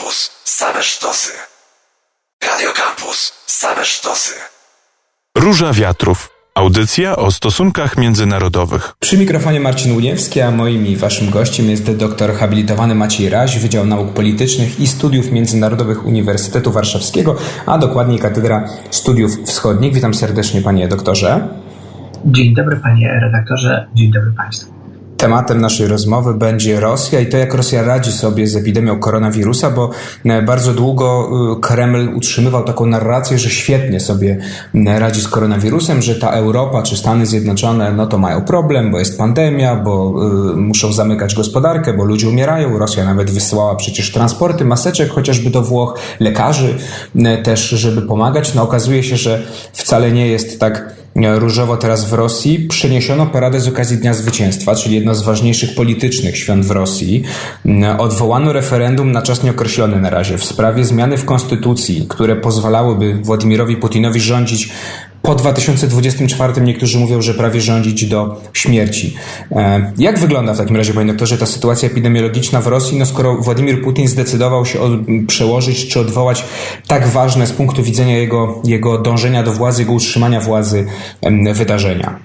Campus. Same sztosy. Radio Campus. Same sztosy. Róża Wiatrów. Audycja o stosunkach międzynarodowych. Przy mikrofonie Marcin Uniewski, a moim i waszym gościem jest doktor habilitowany Maciej Raś, Wydział Nauk Politycznych i Studiów Międzynarodowych Uniwersytetu Warszawskiego, a dokładniej Katedra Studiów Wschodnich. Witam serdecznie panie doktorze. Dzień dobry panie redaktorze, dzień dobry państwu. Tematem naszej rozmowy będzie Rosja i to, jak Rosja radzi sobie z epidemią koronawirusa, bo e, bardzo długo e, Kreml utrzymywał taką narrację, że świetnie sobie radzi z koronawirusem, że ta Europa czy Stany Zjednoczone no to mają problem, bo jest pandemia, bo y, muszą zamykać gospodarkę, bo ludzie umierają. Rosja nawet wysyłała przecież transporty maseczek chociażby do Włoch, lekarzy też, żeby pomagać. No okazuje się, że wcale nie jest tak różowo teraz w Rosji, przeniesiono paradę z okazji Dnia Zwycięstwa, czyli jedno z ważniejszych politycznych świąt w Rosji. Odwołano referendum na czas nieokreślony na razie w sprawie zmiany w konstytucji, które pozwalałyby Władimirowi Putinowi rządzić po 2024 niektórzy mówią, że prawie rządzić do śmierci. E, jak wygląda w takim razie, panie doktorze, ta sytuacja epidemiologiczna w Rosji, no skoro Władimir Putin zdecydował się przełożyć czy odwołać tak ważne z punktu widzenia jego, jego dążenia do władzy, jego utrzymania władzy wydarzenia?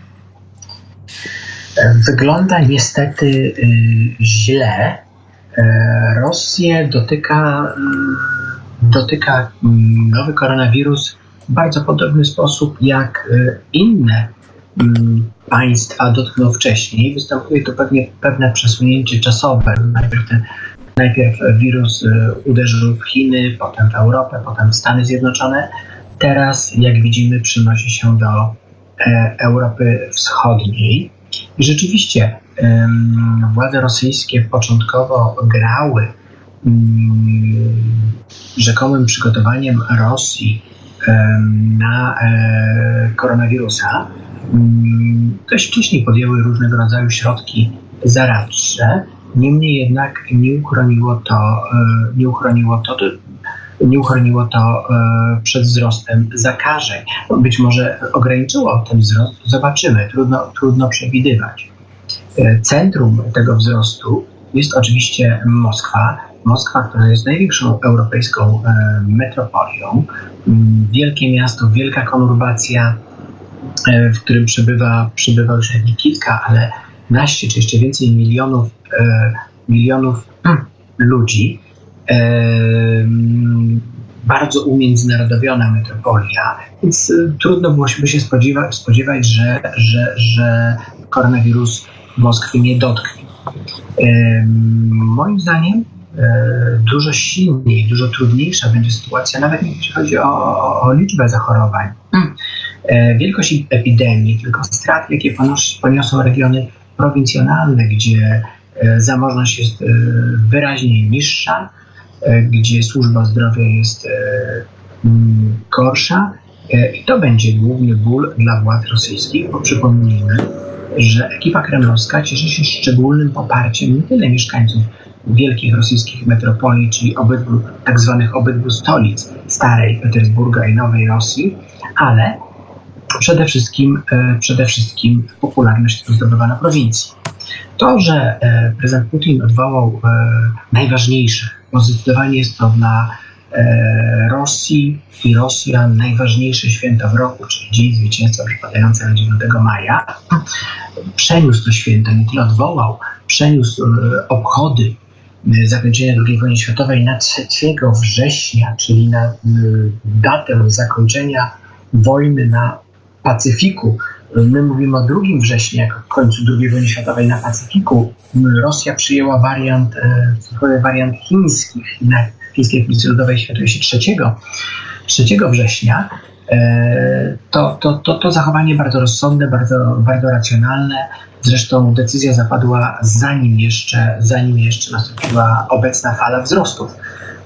Wygląda niestety y, źle. E, Rosję dotyka, dotyka mm, nowy koronawirus w bardzo podobny sposób jak y, inne mm, państwa dotknął wcześniej. Występuje tu pewnie pewne przesunięcie czasowe. Najpierw, ten, najpierw wirus y, uderzył w Chiny, potem w Europę, potem w Stany Zjednoczone. Teraz, jak widzimy, przynosi się do e, Europy Wschodniej. I rzeczywiście władze rosyjskie początkowo grały mm, rzekomym przygotowaniem Rosji na e, koronawirusa, mm, dość wcześniej podjęły różnego rodzaju środki zaradcze, niemniej jednak nie uchroniło to, e, nie uchroniło to, nie uchroniło to e, przed wzrostem zakażeń. Być może ograniczyło ten wzrost, zobaczymy, trudno, trudno przewidywać. Centrum tego wzrostu jest oczywiście Moskwa, Moskwa, która jest największą europejską e, metropolią, mm, wielkie miasto, wielka konurbacja, e, w którym przebywa, przebywa już nie kilka, ale naście czy jeszcze więcej milionów, e, milionów ludzi. Mm, bardzo umiędzynarodowiona metropolia, więc trudno było się spodziewać, spodziewać że, że, że koronawirus Moskwy nie dotknie. Moim zdaniem dużo silniej, dużo trudniejsza będzie sytuacja, nawet jeśli chodzi o, o, liczbę zachorowań. Hmm. E, wielkość epidemii, tylko strat, jakie poniosą regiony prowincjonalne, gdzie e, zamożność jest wyraźnie niższa, gdzie służba zdrowia jest gorsza. I to będzie główny ból dla władz rosyjskich, bo przypomnijmy, że ekipa kremlowska cieszy się szczególnym poparciem nie tyle mieszkańców wielkich rosyjskich metropolii, czyli obydwu, tak zwanych obydwu stolic, starej Petersburga i Nowej Rosji, ale przede wszystkim, e, przede wszystkim popularność zdobywa na prowincji. To, że e, prezydent Putin odwołał e, najważniejsze, bo zdecydowanie jest to dla Rosji i Rosjan najważniejsze święto w roku, czyli Dzień Zwycięstwa przypadający na 9 maja, przeniósł to święto, nie tyle odwołał, przeniósł obchody zakończenia II wojny światowej na 3 września, czyli na y, datę zakończenia wojny na Pacyfiku. My mówimy o 2 września, jako końcu II wojny światowej na Pacyfiku. Rosja przyjęła wariant, e, wariant chiński. Chińskiej Republice Ludowej świętuje się 3, 3 września. E, to, to, to, to zachowanie bardzo rozsądne, bardzo, bardzo racjonalne. Zresztą decyzja zapadła zanim jeszcze, zanim jeszcze nastąpiła obecna fala wzrostów,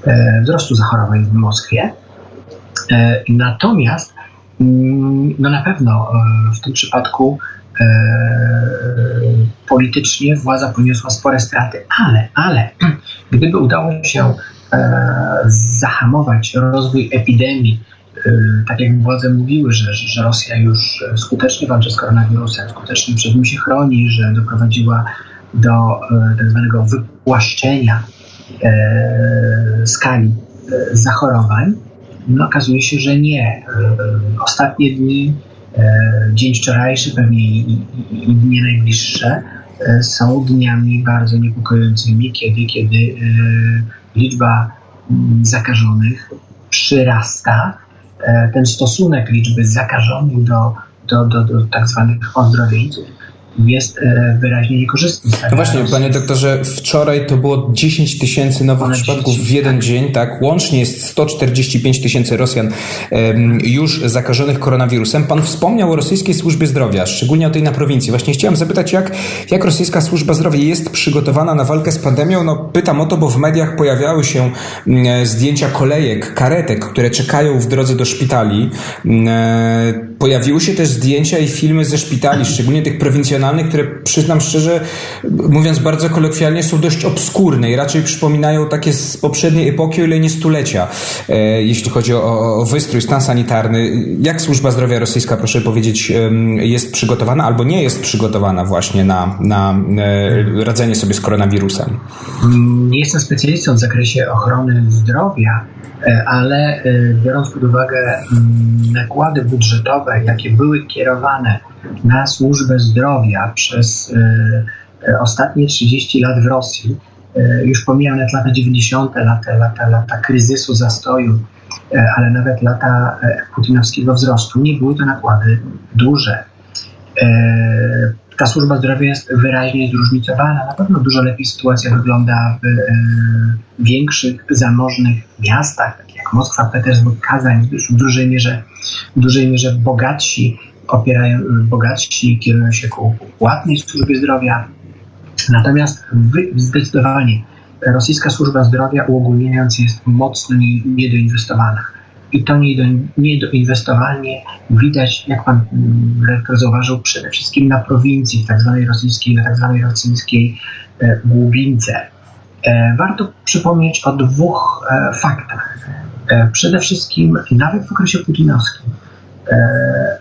e, wzrostu zachorowań w Moskwie. E, natomiast mm, no na pewno w tym przypadku politycznie władza poniosła spore straty, ale, ale gdyby udało się zahamować rozwój epidemii tak jak władze mówiły, że, że Rosja już skutecznie walczy z koronawirusem, skutecznie przed nim się chroni, że doprowadziła do y, tak zwanego wypłaszczenia e, skali zachorowań. No, okazuje się, że nie. Ostatnie dni, dzień wczorajszy, pewnie i, i, i dni najbliższe są dniami bardzo niepokojącymi, kiedy, kiedy liczba mm, zakażonych przyrasta. Ten stosunek liczby zakażonych do, do, do, do tak zwanych ozdrowieńców jest e, wyraźnie niekorzystny. No właśnie, panie doktorze, wczoraj to było 10 tysięcy nowych przypadków w jeden tak. dzień, tak? Łącznie jest 145 tysięcy Rosjan już zakażonych koronawirusem. Pan wspomniał o rosyjskiej służbie zdrowia, szczególnie o tej na prowincji. Właśnie chciałem zapytać, jak, jak rosyjska służba zdrowia jest przygotowana na walkę z pandemią? No pytam o to, bo w mediach pojawiały się mm, zdjęcia kolejek, karetek, które czekają w drodze do szpitali. Mm, e, pojawiły się też zdjęcia i filmy ze szpitali, szczególnie tych prowincjonalnych które przyznam szczerze, mówiąc bardzo kolokwialnie, są dość obskurne i raczej przypominają takie z poprzedniej epoki, o ile nie stulecia, e, jeśli chodzi o, o wystrój, stan sanitarny. Jak służba zdrowia rosyjska, proszę powiedzieć, jest przygotowana albo nie jest przygotowana właśnie na, na e, radzenie sobie z koronawirusem? Nie jestem specjalistą w zakresie ochrony zdrowia, e, ale biorąc pod uwagę mm, nakłady budżetowe, jakie były kierowane na służbę zdrowia przez e, e, ostatnie 30 lat w Rosji, e, już pomijam nawet lata 90., lata, lata, lata kryzysu, zastoju, ale nawet lata putinowskiego wzrostu, nie były to nakłady duże. Ta służba zdrowia jest wyraźnie zróżnicowana. Na pewno dużo lepiej sytuacja wygląda w większych, zamożnych miastach, takich jak Moskwa, Petersburg, Kazań, w dużej mierze, w dużej mierze bogatsi opierają, bogatsi kierują się ku płatnej służbie zdrowia. Natomiast zdecydowanie rosyjska służba zdrowia uogólniając jest mocno niedoinwestowana. I to niedoinwestowanie widać, jak pan redaktor zauważył, przede wszystkim na prowincji, w tak zwanej rosyjskiej, na tak zwanej rosyjskiej e, głubince. E, warto przypomnieć o dwóch e, faktach. Przede wszystkim, nawet w okresie putinowskim,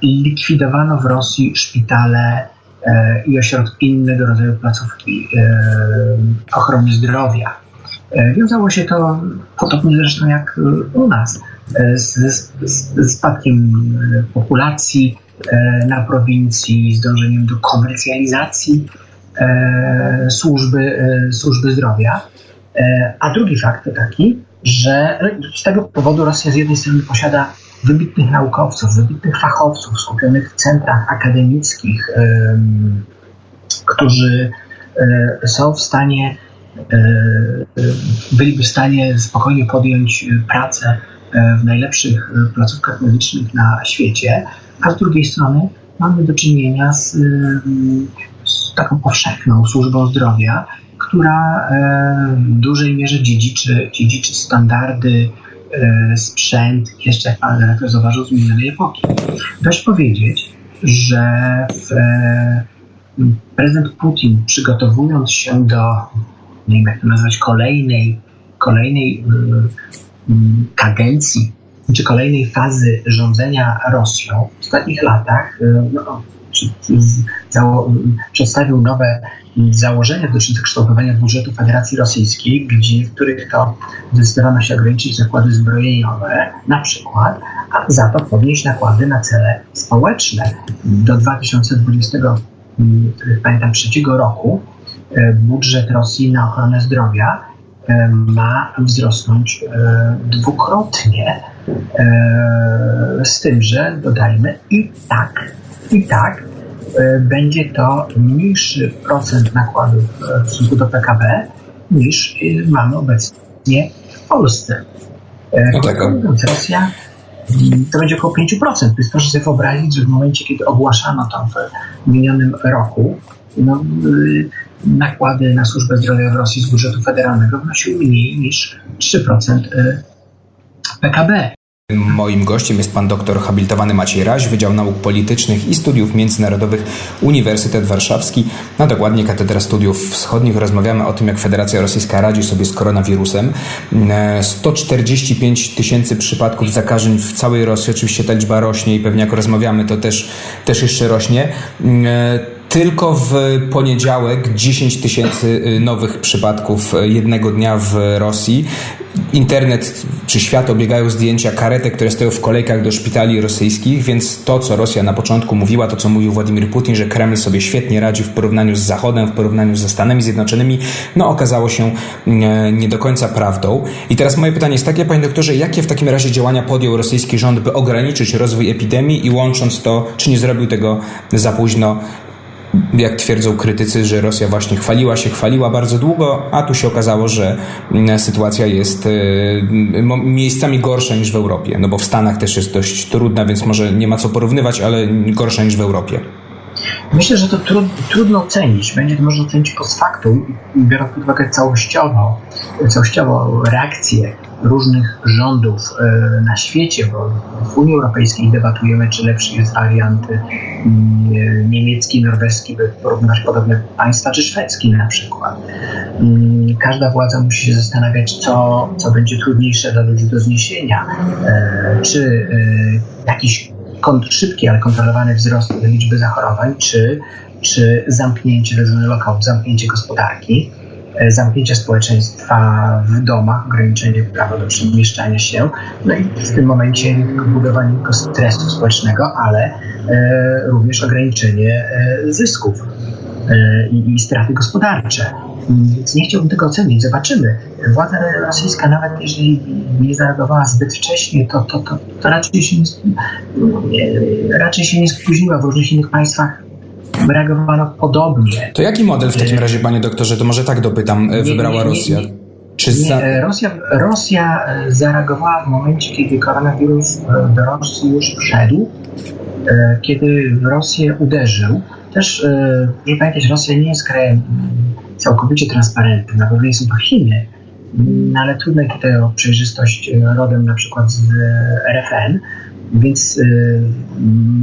likwidowano w Rosji szpitale e, i ośrodki innego rodzaju placówki e, ochrony zdrowia. Wiązało się to podobnie zresztą jak u nas z, z, spadkiem populacji na prowincji, z dążeniem do komercjalizacji służby, służby zdrowia. A drugi fakt to taki, że z tego powodu Rosja z jednej strony posiada wybitnych naukowców, wybitnych fachowców skupionych w centrach akademickich, którzy e, są w stanie, e, byliby w stanie spokojnie podjąć pracę e, w najlepszych placówkach medycznych na świecie, a z drugiej strony mamy do czynienia z, z taką powszechną służbą zdrowia, która w dużej mierze dziedziczy, dziedziczy standardy, E, sprzęt, jeszcze jak pan redaktor zauważył, z minionej epoki. Dość powiedzieć, że w, e, prezydent Putin przygotowując się do, nie wiem jak to nazwać, kolejnej, kolejnej kadencji, czy kolejnej fazy rządzenia Rosją w ostatnich latach, e, no, przedstawił nowe założenia dotyczące kształtowania budżetu Federacji Rosyjskiej, gdzie, w których to zdecydowano się ograniczyć zakłady zbrojeniowe, na przykład, a za to podnieść nakłady na cele społeczne. Do 2020 mm, pamiętam, trzeciego roku e, budżet Rosji na ochronę zdrowia e, ma wzrosnąć e, dwukrotnie, z tym, że dodajmy i tak, i tak E, będzie to mniejszy procent nakładów e, w stosunku do PKB niż e, mamy obecnie w Polsce. No tak. Rosja mm, to będzie około 5%. Więc proszę sobie wyobrazić, że w momencie, kiedy ogłaszano to w minionym roku, no, y, nakłady na służbę zdrowia w Rosji z budżetu federalnego wynosiły mniej niż 3% PKB. Moim gościem jest pan doktor habilitowany Maciej Raś, Wydział Nauk Politycznych i Studiów Międzynarodowych Uniwersytet Warszawski, a dokładnie Katedra Studiów Wschodnich. Rozmawiamy o tym, jak Federacja Rosyjska radzi sobie z koronawirusem. 145 tysięcy przypadków zakażeń w całej Rosji. Oczywiście ta liczba rośnie i pewnie jak rozmawiamy, to też, też jeszcze rośnie Tylko w poniedziałek 10 tysięcy y, nowych przypadków y, jednego dnia w Rosji. Internet czy świat obiegają zdjęcia karetek, które stoją w kolejkach do szpitali rosyjskich, więc to, co Rosja na początku mówiła, to co mówił Władimir Putin, że Kreml sobie świetnie radzi w porównaniu z Zachodem, w porównaniu ze Stanami Zjednoczonymi, no okazało się y, nie do końca prawdą. I teraz moje pytanie jest takie, panie doktorze, jakie w takim razie działania podjął rosyjski rząd, by ograniczyć rozwój epidemii i łącząc to, czy nie zrobił tego za późno, jak twierdzą krytycy, że Rosja właśnie chwaliła się, chwaliła bardzo długo, a tu się okazało, że mm, sytuacja jest y, miejscami gorsza niż w Europie. No bo w Stanach też jest dość trudna, więc może nie ma co porównywać, ale gorsza niż w Europie. Myślę, że to trud, trudno ocenić. Będzie to można ocenić post factum, biorąc pod uwagę całościowo, całościowo reakcję różnych rządów e, na świecie, bo w Unii Europejskiej debatujemy, czy lepszy jest wariant mm, niemiecki, norweski, by porównać podobne państwa, czy szwedzki na przykład. Mm, każda władza musi się zastanawiać, co, co będzie trudniejsze dla ludzi do zniesienia. E, czy e, jakiś szybki, ale kontrolowany wzrost liczby zachorowań, czy, czy zamknięcie, tzw. lockout, zamknięcie gospodarki, zamknięcie społeczeństwa w domach, ograniczenie prawa do przemieszczania się, no i w tym momencie budowanie tylko stresu społecznego, ale e, również ograniczenie e, zysków e, i, straty gospodarcze. Więc nie chciałbym tego ocenić. Zobaczymy. Władza rosyjska, nawet jeżeli nie zareagowała zbyt wcześnie, to, to, to, to raczej, się nie, raczej się nie spóźniła. W różnych innych państwach reagowano podobnie. To jaki model w takim razie, panie doktorze, to może tak dopytam, nie, wybrała nie, nie, Rosja? Czy za... Rosja, Rosja zareagowała w momencie, kiedy koronawirus do Rosji już wszedł, e, kiedy w Rosję uderzył. Też, e, proszę pamiętać, Rosja nie jest krajem całkowicie transparentny. Na pewno są to Chiny, no ale trudno tutaj o przejrzystość e, rodem na przykład z RFN, więc e,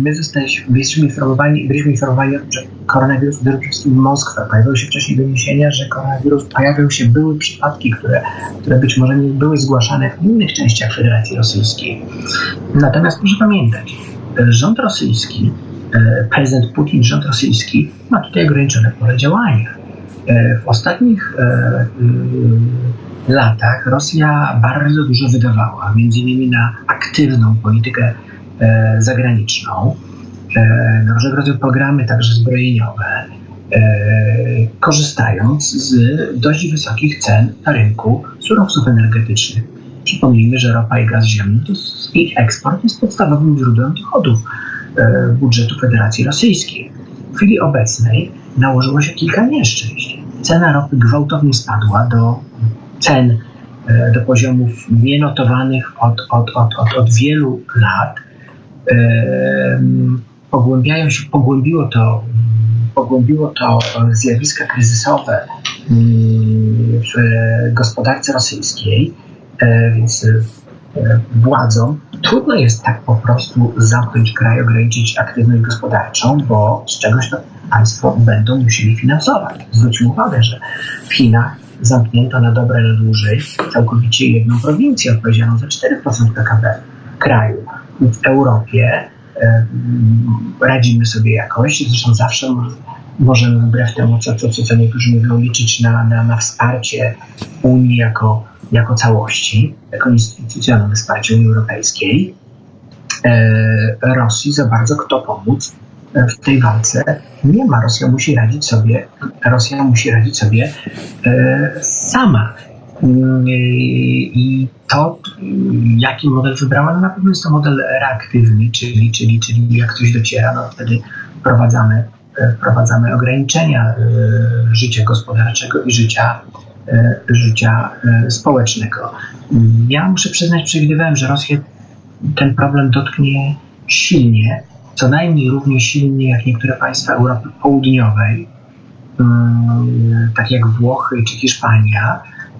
my zostaliśmy, informowani, byliśmy informowani, że koronawirus uderzył przede wszystkim Moskwę. Pojawiły się wcześniej doniesienia, że koronawirus pojawią się, były przypadki, które, które być może nie były zgłaszane w innych częściach Federacji Rosyjskiej. Natomiast proszę pamiętać, rząd rosyjski, e, prezydent Putin, rząd rosyjski ma tutaj ograniczone pole działania E, w ostatnich y, latach Rosja bardzo dużo wydawała, między innymi na aktywną politykę e, zagraniczną, na różnego rodzaju programy, także zbrojeniowe, korzystając z dość wysokich cen na rynku surowców energetycznych. Przypomnijmy, że ropa i gaz ziemny, to ich eksport jest podstawowym źródłem dochodów budżetu Federacji Rosyjskiej. W chwili obecnej nałożyło się kilka nieszczęść. Cena ropy gwałtownie spadła do cen, e, do poziomów nienotowanych od, od, od, od, od wielu lat. Pogłębiają się, pogłębiło to, pogłębiło to zjawiska kryzysowe mm, w gospodarce rosyjskiej, e, więc e, władzom trudno jest tak po prostu zamknąć kraj, ograniczyć aktywność gospodarczą, bo z czegoś to państwo będą musieli finansować. Zwróćmy uwagę, że w Chinach zamknięto na dobre, na dłużej całkowicie jedną prowincję odpowiedzialną za 4% PKB kraju. W Europie e, radzimy sobie jakoś, zresztą zawsze możemy wbrew temu, co, co, co niektórzy mówią, liczyć na, na, na wsparcie Unii jako, jako całości, jako instytucjonalne wsparcie Unii Europejskiej. E, Rosji za bardzo kto pomóc w tej walce nie ma. Rosja musi radzić sobie, Rosja musi radzić sobie e, sama. I to, jaki model wybrała, no na pewno jest to model reaktywny, czyli, czyli, czyli jak coś dociera, no wtedy wprowadzamy, e, wprowadzamy ograniczenia e, życia gospodarczego i życia, życia społecznego. Ja muszę przyznać, przewidywałem, że Rosję ten problem dotknie silnie, co najmniej równie silnie jak niektóre państwa Europy Południowej, mm, tak jak Włochy czy Hiszpania,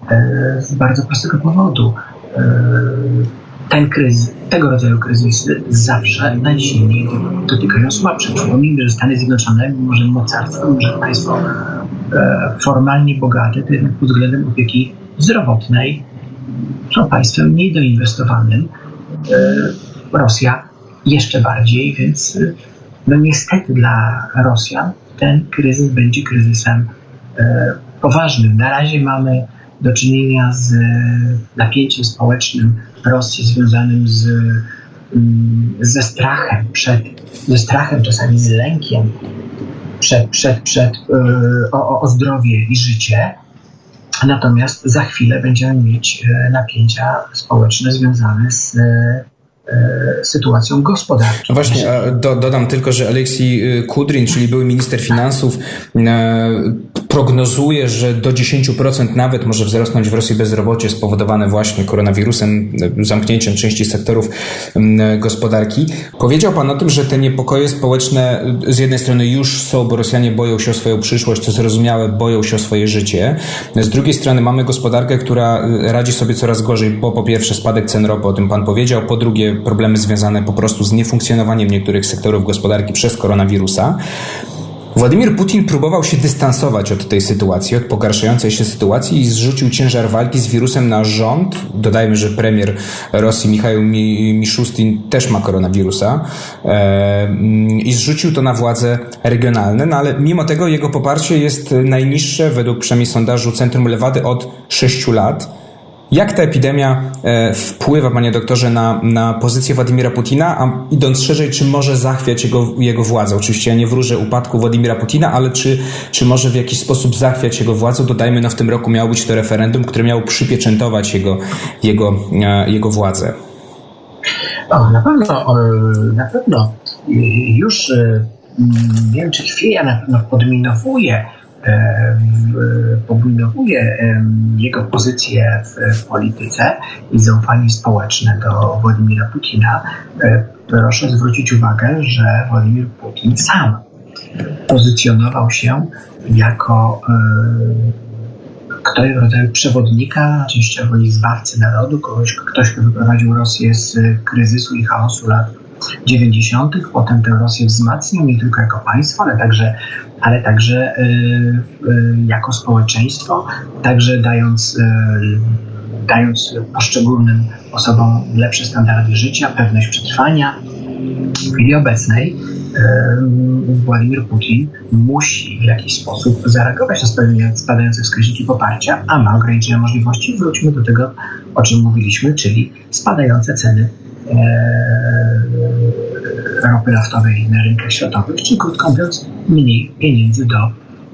e, z bardzo prostego powodu. E, ten kryzys, tego rodzaju kryzysy zawsze najsilniej dotykają słabszych. Przypomnijmy, że Stany Zjednoczone, mimo że mocarstwo, może państwo e, formalnie bogate, to jednak pod względem opieki zdrowotnej są państwem niedoinwestowanym. Rosja jeszcze bardziej, więc no niestety dla Rosjan ten kryzys będzie kryzysem poważnym. Na razie mamy do czynienia z napięciem społecznym Rosji związanym z, mm, ze strachem przed, ze strachem, czasami z lękiem przed, przed, przed o, o zdrowie i życie. Natomiast za chwilę będziemy mieć napięcia społeczne związane z sytuacją gospodarczą. No właśnie, do, dodam tylko, że Aleksiej Kudrin, czyli były minister finansów, e, prognozuje, że do 10% nawet może wzrosnąć w Rosji bezrobocie spowodowane właśnie koronawirusem, zamknięciem części sektorów gospodarki. Powiedział Pan o tym, że te niepokoje społeczne z jednej strony już są, bo Rosjanie boją się o swoją przyszłość, co zrozumiałe, boją się o swoje życie. Z drugiej strony mamy gospodarkę, która radzi sobie coraz gorzej, bo po pierwsze spadek cen ropy, o tym Pan powiedział, po drugie problemy związane po prostu z niefunkcjonowaniem niektórych sektorów gospodarki przez koronawirusa. Władimir Putin próbował się dystansować od tej sytuacji, od pogarszającej się sytuacji i zrzucił ciężar walki z wirusem na rząd. Dodajmy, że premier Rosji Michał Miszustin też ma koronawirusa i zrzucił to na władze regionalne, no ale mimo tego jego poparcie jest najniższe według przynajmniej sondażu Centrum Lewady od 6 lat. Jak ta epidemia e, wpływa, panie doktorze, na, na pozycję Władimira Putina, a idąc szerzej, czy może zachwiać jego, jego władzę? Oczywiście ja nie wróżę upadku Władimira Putina, ale czy, czy może w jakiś sposób zachwiać jego władzę? Dodajmy, no w tym roku miało być to referendum, które miało przypieczętować jego, jego, e, jego władzę. O, na pewno, na pewno już e, nie wiem, czy chwila na pewno podminowuje podminowuje jego pozycję w, polityce i zaufanie społeczne do Władimira Putina, e, proszę zwrócić uwagę, że Władimir Putin sam pozycjonował się jako e, ktoś rodzaju przewodnika, częściowo i zbawcy narodu, kogoś, ktoś, kto wyprowadził Rosję z kryzysu i chaosu lat 90., potem tę Rosję wzmacnił nie tylko jako państwo, ale także, ale także y, y, jako społeczeństwo, także dając, y, dając poszczególnym osobom lepsze standardy życia, pewność przetrwania. W chwili obecnej Władimir Putin musi w jakiś sposób zareagować na spadające wskaźniki poparcia, a ma ograniczone możliwości. Wróćmy do tego, o czym mówiliśmy, czyli spadające ceny ropy naftowej na rynkach światowych, czy krótko mówiąc mniej pieniędzy do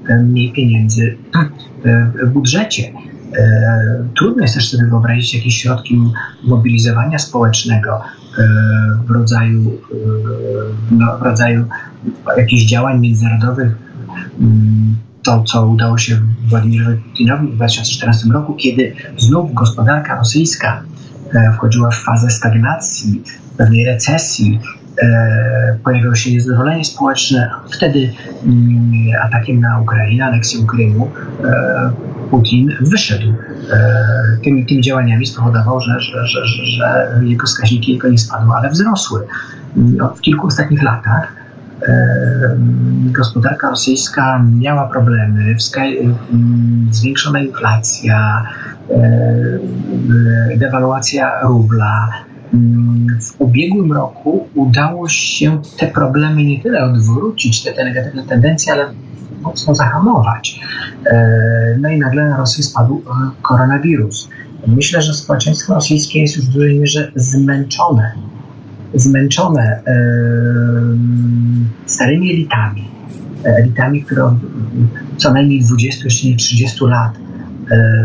e, mniej pieniędzy e, w budżecie. Trudno jest też sobie wyobrazić jakieś środki mobilizowania społecznego w rodzaju, no, w rodzaju jakichś działań międzynarodowych. Mm, to, co udało się Władimirowi Putinowi w 2014 roku, kiedy znów gospodarka rosyjska E, wchodziła w fazę stagnacji, pewnej recesji, e, pojawiło się niezadowolenie społeczne. Wtedy mm, atakiem na Ukrainę, aneksją Krymu, e, Putin wyszedł. Tymi, tymi działaniami spowodował, że, że, że, że jego wskaźniki jego nie spadły, ale wzrosły. W kilku ostatnich latach gospodarka rosyjska miała problemy, zwiększona inflacja, dewaluacja rubla. W ubiegłym roku udało się te problemy nie tyle odwrócić, te, te negatywne tendencje, ale mocno zahamować. No i nagle na Rosję spadł e, koronawirus. Myślę, że społeczeństwo rosyjskie jest już w dużej mierze zmęczone zmęczone starymi elitami, elitami, które od co najmniej 20, jeszcze nie 30 lat,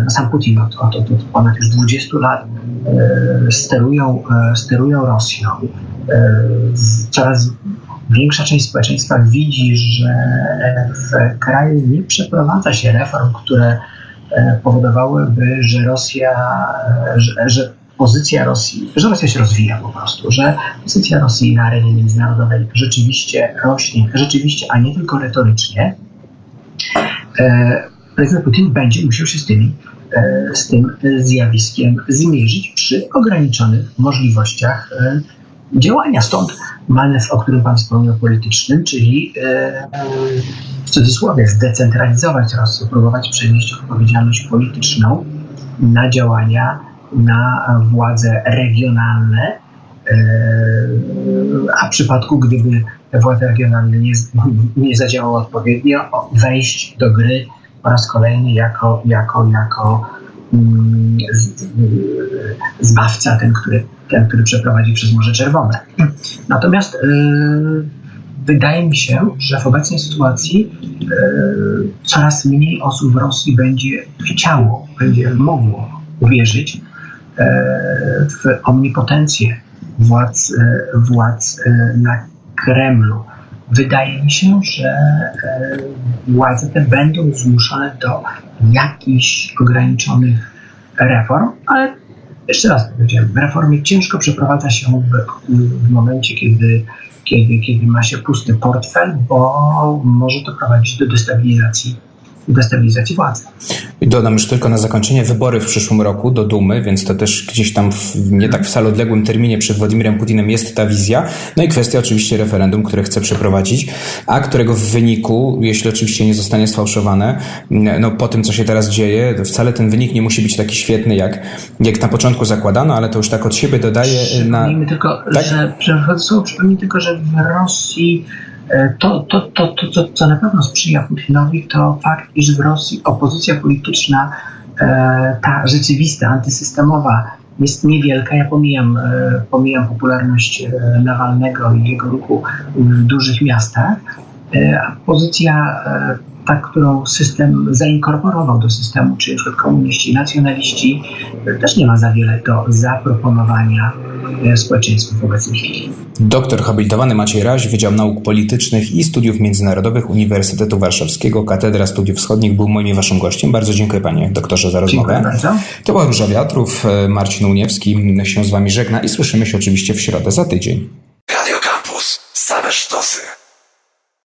sam Putin od, od, od ponad już 20 lat sterują, sterują Rosją. Coraz większa część społeczeństwa widzi, że w kraju nie przeprowadza się reform, które powodowałyby, że Rosja, że, że pozycja Rosji, że Rosja się rozwija po prostu, że pozycja Rosji na arenie międzynarodowej rzeczywiście rośnie, rzeczywiście, a nie tylko retorycznie, e, prezydent Putin będzie musiał się z, tymi, e, z tym zjawiskiem zmierzyć przy ograniczonych możliwościach e, działania. Stąd manewr, o którym Pan wspomniał, politycznym, czyli w cudzysłowie zdecentralizować Rosję, próbować przenieść odpowiedzialność polityczną na działania na władze regionalne, e, a w przypadku, gdyby władze regionalne nie, nie zadziałały odpowiednio, wejść do gry po raz kolejny jako, jako, jako mm, zbawca, ten który, ten, który przeprowadzi przez Morze Czerwone. Natomiast yy, wydaje mi się, że w obecnej sytuacji yy, coraz mniej osób w Rosji będzie chciało, będzie mogło uwierzyć w omnipotencję władz, władz na Kremlu. Wydaje mi się, że władze te będą zmuszone do jakichś ograniczonych reform, ale jeszcze raz powiedziałem, reformy ciężko przeprowadza się w, w momencie, kiedy, kiedy, kiedy ma się pusty portfel, bo może to prowadzić do destabilizacji destabilizacji władzy. I dodam już tylko na zakończenie wybory w przyszłym roku do Dumy, więc to też gdzieś tam w, nie tak wcale odległym terminie przed Władimirem Putinem jest ta wizja. No i kwestia oczywiście referendum, które chce przeprowadzić, a którego w wyniku, jeśli oczywiście nie zostanie sfałszowane, no po tym, co się teraz dzieje, wcale ten wynik nie musi być taki świetny, jak, jak na początku zakładano, ale to już tak od siebie dodaję na... Tylko, tak? że, tylko, że w Rosji to, to, to, to, to, co na pewno sprzyja Putinowi, to fakt, iż w Rosji opozycja polityczna, e, ta rzeczywista, antysystemowa, jest niewielka. Ja pomijam, e, pomijam popularność Nawalnego i jego ruchu w dużych miastach. Pozycja ta, którą system zainkorporował do systemu, czyli np. komuniści, nacjonaliści, też nie ma za wiele do zaproponowania e, społeczeństwu w obecnej chwili. Doktor habilitowany Maciej Raś, Wydział Nauk Politycznych i Studiów Międzynarodowych Uniwersytetu Warszawskiego, Katedra Studiów Wschodnich, był moim i waszym gościem. Bardzo dziękuję panie doktorze za rozmowę. Dziękuję bardzo. To była Róża Wiatrów, Marcin Uniewski się z wami żegna i słyszymy się oczywiście w środę za tydzień.